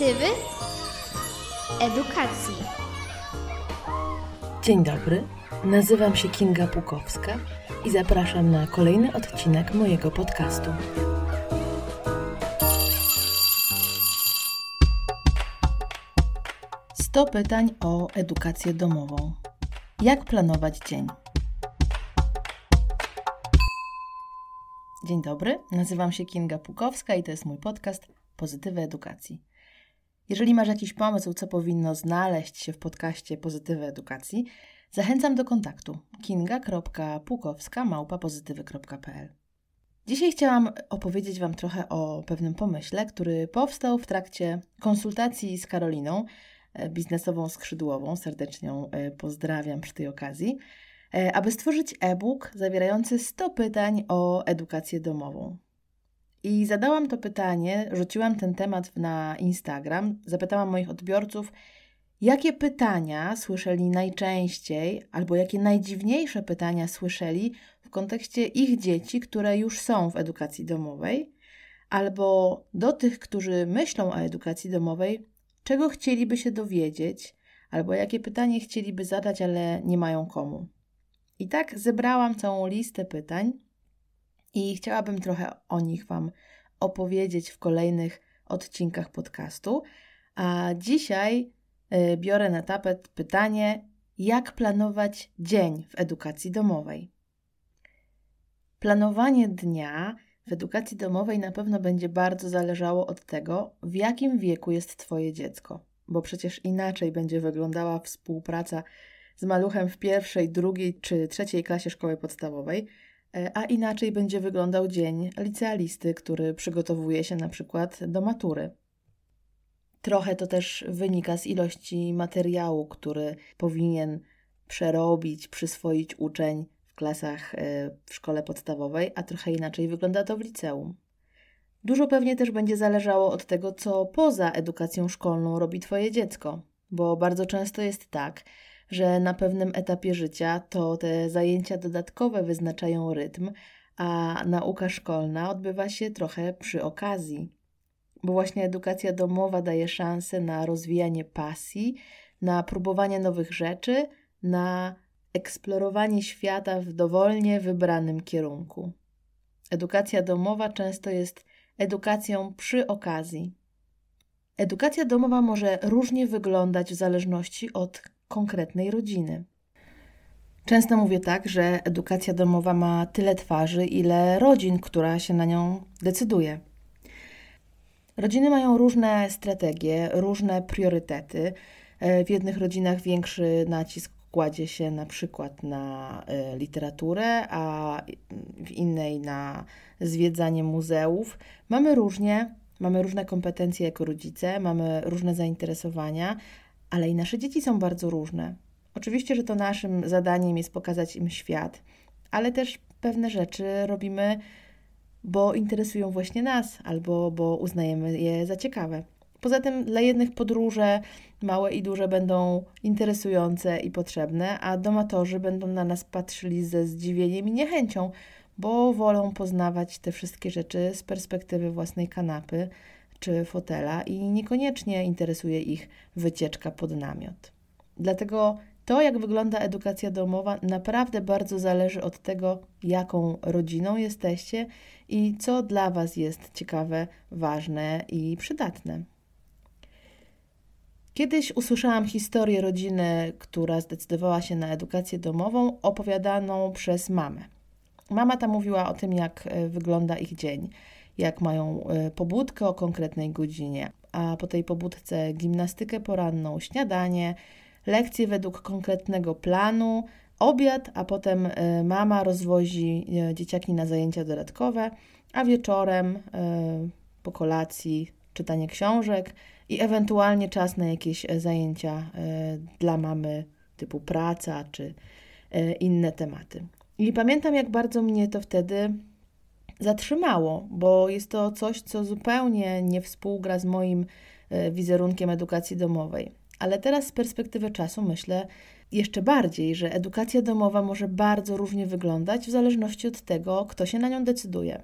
pozytywy edukacji. Dzień dobry, nazywam się Kinga Pukowska i zapraszam na kolejny odcinek mojego podcastu. Sto pytań o edukację domową. Jak planować dzień? Dzień dobry, nazywam się Kinga Pukowska i to jest mój podcast Pozytywy Edukacji. Jeżeli masz jakiś pomysł, co powinno znaleźć się w podcaście Pozytywy Edukacji, zachęcam do kontaktu kinga.pukowska.pozytywy.pl Dzisiaj chciałam opowiedzieć Wam trochę o pewnym pomyśle, który powstał w trakcie konsultacji z Karoliną, e, biznesową skrzydłową. Serdecznie ją e, pozdrawiam przy tej okazji e, aby stworzyć e-book zawierający 100 pytań o edukację domową. I zadałam to pytanie, rzuciłam ten temat na Instagram, zapytałam moich odbiorców, jakie pytania słyszeli najczęściej, albo jakie najdziwniejsze pytania słyszeli w kontekście ich dzieci, które już są w edukacji domowej, albo do tych, którzy myślą o edukacji domowej, czego chcieliby się dowiedzieć, albo jakie pytanie chcieliby zadać, ale nie mają komu. I tak zebrałam całą listę pytań i chciałabym trochę o nich Wam opowiedzieć w kolejnych odcinkach podcastu. A dzisiaj y, biorę na tapet pytanie, jak planować dzień w edukacji domowej. Planowanie dnia w edukacji domowej na pewno będzie bardzo zależało od tego, w jakim wieku jest Twoje dziecko, bo przecież inaczej będzie wyglądała współpraca z maluchem w pierwszej, drugiej czy trzeciej klasie szkoły podstawowej, a inaczej będzie wyglądał dzień licealisty, który przygotowuje się na przykład do matury. Trochę to też wynika z ilości materiału, który powinien przerobić, przyswoić uczeń w klasach e, w szkole podstawowej, a trochę inaczej wygląda to w liceum. Dużo pewnie też będzie zależało od tego, co poza edukacją szkolną robi Twoje dziecko, bo bardzo często jest tak, że na pewnym etapie życia to te zajęcia dodatkowe wyznaczają rytm, a nauka szkolna odbywa się trochę przy okazji. Bo właśnie edukacja domowa daje szansę na rozwijanie pasji, na próbowanie nowych rzeczy, na eksplorowanie świata w dowolnie wybranym kierunku. Edukacja domowa często jest edukacją przy okazji. Edukacja domowa może różnie wyglądać w zależności od konkretnej rodziny. Często mówię tak, że edukacja domowa ma tyle twarzy, ile rodzin, która się na nią decyduje. Rodziny mają różne strategie, różne priorytety. E, w jednych rodzinach większy nacisk kładzie się na przykład na e, literaturę, a w innej na zwiedzanie muzeów. Mamy różnie, mamy różne kompetencje jako rodzice, mamy różne zainteresowania, ale i nasze dzieci są bardzo różne. Oczywiście, że to naszym zadaniem jest pokazać im świat, ale też pewne rzeczy robimy, bo interesują właśnie nas albo bo uznajemy je za ciekawe. Poza tym dla jednych podróże małe i duże będą interesujące i potrzebne, a domatorzy będą na nas patrzyli ze zdziwieniem i niechęcią, bo wolą poznawać te wszystkie rzeczy z perspektywy własnej kanapy, czy fotela i niekoniecznie interesuje ich wycieczka pod namiot. Dlatego to, jak wygląda edukacja domowa, naprawdę bardzo zależy od tego, jaką rodziną jesteście i co dla Was jest ciekawe, ważne i przydatne. Kiedyś usłyszałam historię rodziny, która zdecydowała się na edukację domową, opowiadaną przez mamę. Mama ta mówiła o tym, jak e, wygląda ich dzień jak mają e, pobudkę o konkretnej godzinie, a po tej pobudce gimnastykę poranną, śniadanie, lekcje według konkretnego planu, obiad, a potem e, mama rozwozi e, dzieciaki na zajęcia dodatkowe, a wieczorem po kolacji czytanie książek i ewentualnie czas na jakieś zajęcia dla mamy typu praca czy inne tematy. I pamiętam, jak bardzo mnie to wtedy zatrzymało, bo jest to coś, co zupełnie nie współgra z moim e, wizerunkiem edukacji domowej. Ale teraz z perspektywy czasu myślę jeszcze bardziej, że edukacja domowa może bardzo różnie wyglądać w zależności od tego, kto się na nią decyduje.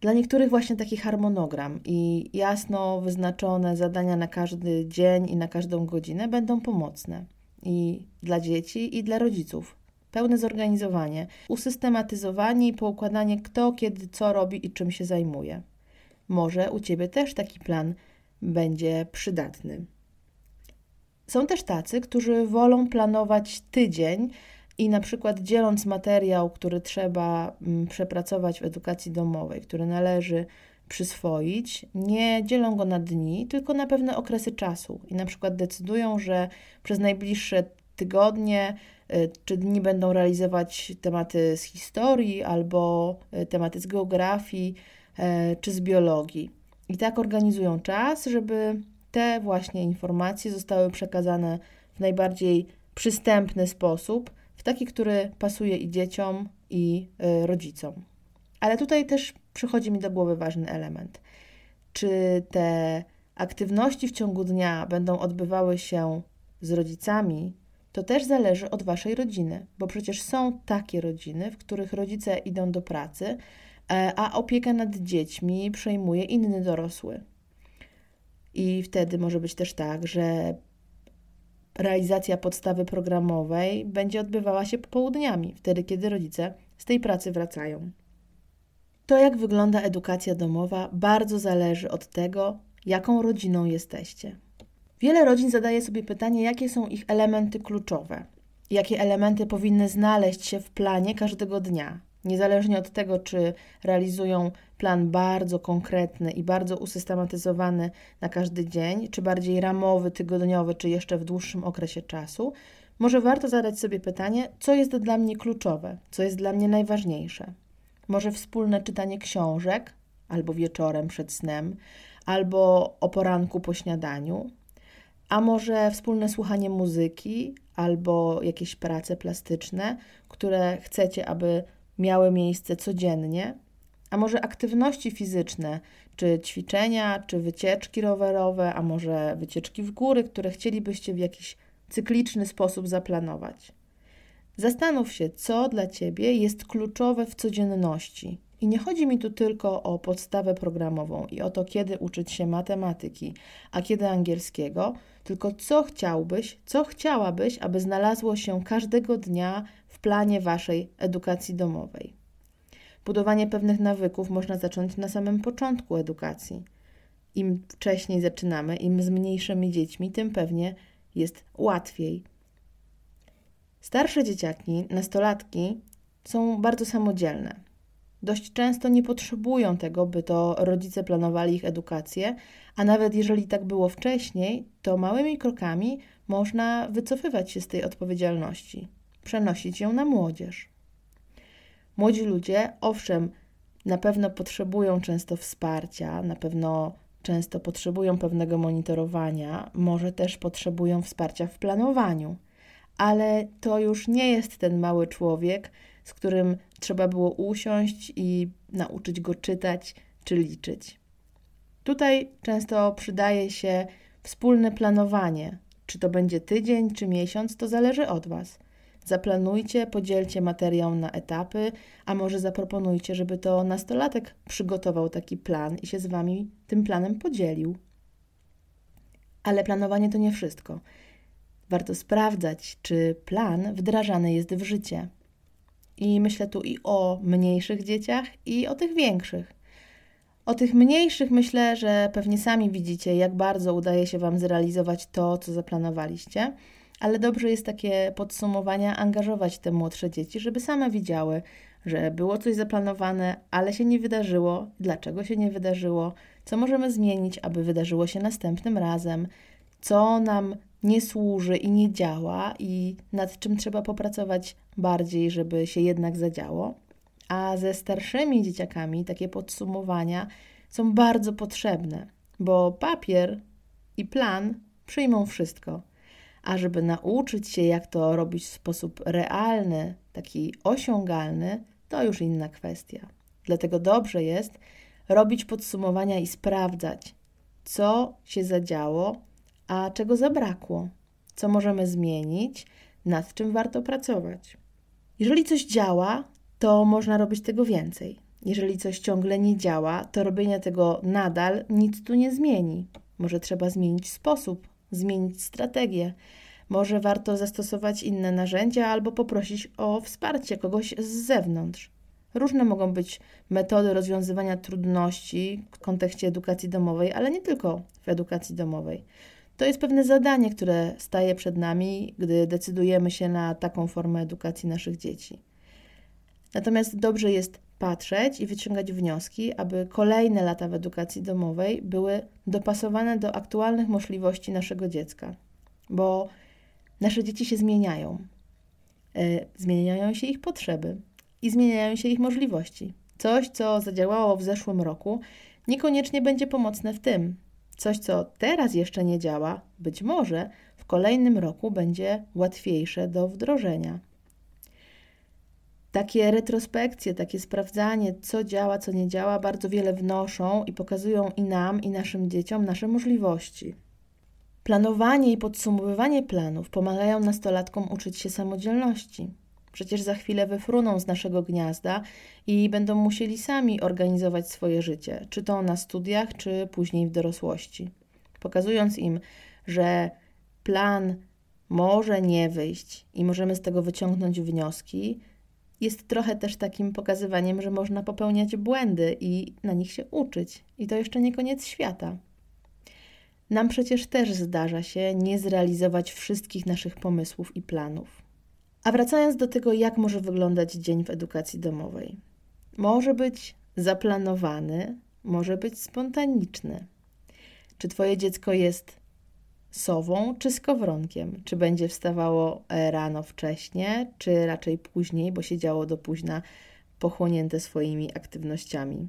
Dla niektórych właśnie taki harmonogram i jasno wyznaczone zadania na każdy dzień i na każdą godzinę będą pomocne. I dla dzieci, i dla rodziców. Pełne zorganizowanie, usystematyzowanie i poukładanie, kto kiedy co robi i czym się zajmuje. Może u Ciebie też taki plan będzie przydatny. Są też tacy, którzy wolą planować tydzień i na przykład dzieląc materiał, który trzeba mm, przepracować w edukacji domowej, który należy przyswoić, nie dzielą go na dni, tylko na pewne okresy czasu i na przykład decydują, że przez najbliższe tygodnie y, czy dni będą realizować tematy z historii albo y, tematy z geografii y, czy z biologii. I tak organizują czas, żeby te właśnie informacje zostały przekazane w najbardziej przystępny sposób, w taki, który pasuje i dzieciom, i rodzicom. Ale tutaj też przychodzi mi do głowy ważny element. Czy te aktywności w ciągu dnia będą odbywały się z rodzicami, to też zależy od waszej rodziny, bo przecież są takie rodziny, w których rodzice idą do pracy, e, a opiekę nad dziećmi przejmuje inny dorosły. I wtedy może być też tak, że realizacja podstawy programowej będzie odbywała się popołudniami, wtedy kiedy rodzice z tej pracy wracają. To, jak wygląda edukacja domowa, bardzo zależy od tego, jaką rodziną jesteście. Wiele rodzin zadaje sobie pytanie, jakie są ich elementy kluczowe, jakie elementy powinny znaleźć się w planie każdego dnia, niezależnie od tego, czy realizują plan bardzo konkretny i bardzo usystematyzowany na każdy dzień, czy bardziej ramowy, tygodniowy, czy jeszcze w dłuższym okresie czasu, może warto zadać sobie pytanie, co jest dla mnie kluczowe, co jest dla mnie najważniejsze. Może wspólne czytanie książek, albo wieczorem przed snem, albo o poranku po śniadaniu, a może wspólne słuchanie muzyki, albo jakieś prace plastyczne, które chcecie, aby miały miejsce codziennie, a może aktywności fizyczne, czy ćwiczenia, czy wycieczki rowerowe, a może wycieczki w góry, które chcielibyście w jakiś cykliczny sposób zaplanować. Zastanów się, co dla Ciebie jest kluczowe w codzienności. I nie chodzi mi tu tylko o podstawę programową i o to, kiedy uczyć się matematyki, a kiedy angielskiego, tylko co chciałbyś, co chciałabyś, aby znalazło się każdego dnia w planie Waszej edukacji domowej. Budowanie pewnych nawyków można zacząć na samym początku edukacji. Im wcześniej zaczynamy, im z mniejszymi dziećmi, tym pewnie jest łatwiej. Starsze dzieciaki, nastolatki są bardzo samodzielne. Dość często nie potrzebują tego, by to rodzice planowali ich edukację, a nawet jeżeli tak było wcześniej, to małymi krokami można wycofywać się z tej odpowiedzialności, przenosić ją na młodzież. Młodzi ludzie, owszem, na pewno potrzebują często wsparcia, na pewno często potrzebują pewnego monitorowania, może też potrzebują wsparcia w planowaniu, ale to już nie jest ten mały człowiek, z którym trzeba było usiąść i nauczyć go czytać czy liczyć. Tutaj często przydaje się wspólne planowanie. Czy to będzie tydzień, czy miesiąc, to zależy od Was. Zaplanujcie, podzielcie materiał na etapy, a może zaproponujcie, żeby to nastolatek przygotował taki plan i się z Wami tym planem podzielił. Ale planowanie to nie wszystko. Warto sprawdzać, czy plan wdrażany jest w życie. I myślę tu i o mniejszych dzieciach, i o tych większych. O tych mniejszych myślę, że pewnie sami widzicie, jak bardzo udaje się Wam zrealizować to, co zaplanowaliście, ale dobrze jest takie podsumowania angażować te młodsze dzieci, żeby same widziały, że było coś zaplanowane, ale się nie wydarzyło, dlaczego się nie wydarzyło, co możemy zmienić, aby wydarzyło się następnym razem, co nam nie służy i nie działa i nad czym trzeba popracować bardziej, żeby się jednak zadziało. A ze starszymi dzieciakami takie podsumowania są bardzo potrzebne, bo papier i plan przyjmą wszystko. A żeby nauczyć się, jak to robić w sposób realny, taki osiągalny, to już inna kwestia. Dlatego dobrze jest robić podsumowania i sprawdzać, co się zadziało, a czego zabrakło, co możemy zmienić, nad czym warto pracować. Jeżeli coś działa, to można robić tego więcej. Jeżeli coś ciągle nie działa, to robienie tego nadal nic tu nie zmieni. Może trzeba zmienić sposób, zmienić strategię. Może warto zastosować inne narzędzia albo poprosić o wsparcie kogoś z zewnątrz. Różne mogą być metody rozwiązywania trudności w kontekście edukacji domowej, ale nie tylko w edukacji domowej. To jest pewne zadanie, które staje przed nami, gdy decydujemy się na taką formę edukacji naszych dzieci. Natomiast dobrze jest patrzeć i wyciągać wnioski, aby kolejne lata w edukacji domowej były dopasowane do aktualnych możliwości naszego dziecka, bo nasze dzieci się zmieniają. E, zmieniają się ich potrzeby i zmieniają się ich możliwości. Coś, co zadziałało w zeszłym roku, niekoniecznie będzie pomocne w tym. Coś, co teraz jeszcze nie działa, być może w kolejnym roku będzie łatwiejsze do wdrożenia. Takie retrospekcje, takie sprawdzanie, co działa, co nie działa, bardzo wiele wnoszą i pokazują i nam, i naszym dzieciom nasze możliwości. Planowanie i podsumowywanie planów pomagają nastolatkom uczyć się samodzielności. Przecież za chwilę wyfruną z naszego gniazda i będą musieli sami organizować swoje życie, czy to na studiach, czy później w dorosłości. Pokazując im, że plan może nie wyjść i możemy z tego wyciągnąć wnioski, jest trochę też takim pokazywaniem, że można popełniać błędy i na nich się uczyć. I to jeszcze nie koniec świata. Nam przecież też zdarza się nie zrealizować wszystkich naszych pomysłów i planów. A wracając do tego, jak może wyglądać dzień w edukacji domowej. Może być zaplanowany, może być spontaniczny. Czy Twoje dziecko jest sową czy skowronkiem? Czy będzie wstawało e, rano wcześnie, czy raczej później, bo siedziało do późna, pochłonięte swoimi aktywnościami?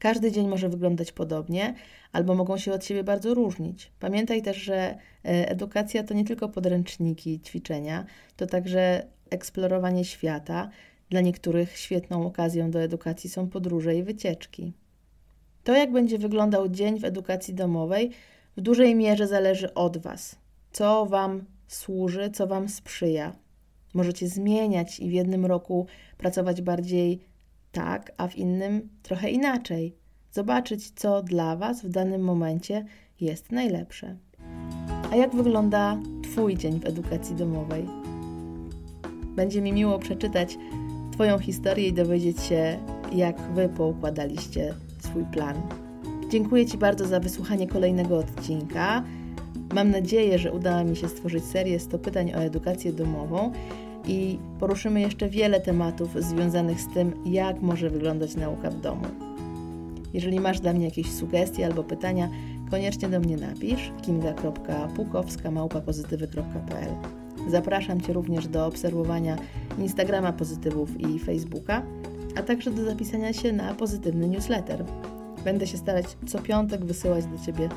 Każdy dzień może wyglądać podobnie, albo mogą się od siebie bardzo różnić. Pamiętaj też, że e, edukacja to nie tylko podręczniki ćwiczenia, to także eksplorowanie świata. Dla niektórych świetną okazją do edukacji są podróże i wycieczki. To, jak będzie wyglądał dzień w edukacji domowej, w dużej mierze zależy od Was. Co Wam służy, co Wam sprzyja. Możecie zmieniać i w jednym roku pracować bardziej tak, a w innym trochę inaczej. Zobaczyć, co dla Was w danym momencie jest najlepsze. A jak wygląda Twój dzień w edukacji domowej? Będzie mi miło przeczytać Twoją historię i dowiedzieć się, jak Wy poukładaliście swój plan. Dziękuję Ci bardzo za wysłuchanie kolejnego odcinka. Mam nadzieję, że udało mi się stworzyć serię 100 pytań o edukację domową i poruszymy jeszcze wiele tematów związanych z tym, jak może wyglądać nauka w domu. Jeżeli masz dla mnie jakieś sugestie albo pytania, koniecznie do mnie napisz kinga.pukowska.pozytywy.pl Zapraszam Cię również do obserwowania Instagrama Pozytywów i Facebooka, a także do zapisania się na pozytywny newsletter. Będę się starać co piątek wysyłać do Ciebie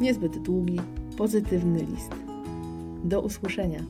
niezbyt długi, pozytywny list. Do usłyszenia.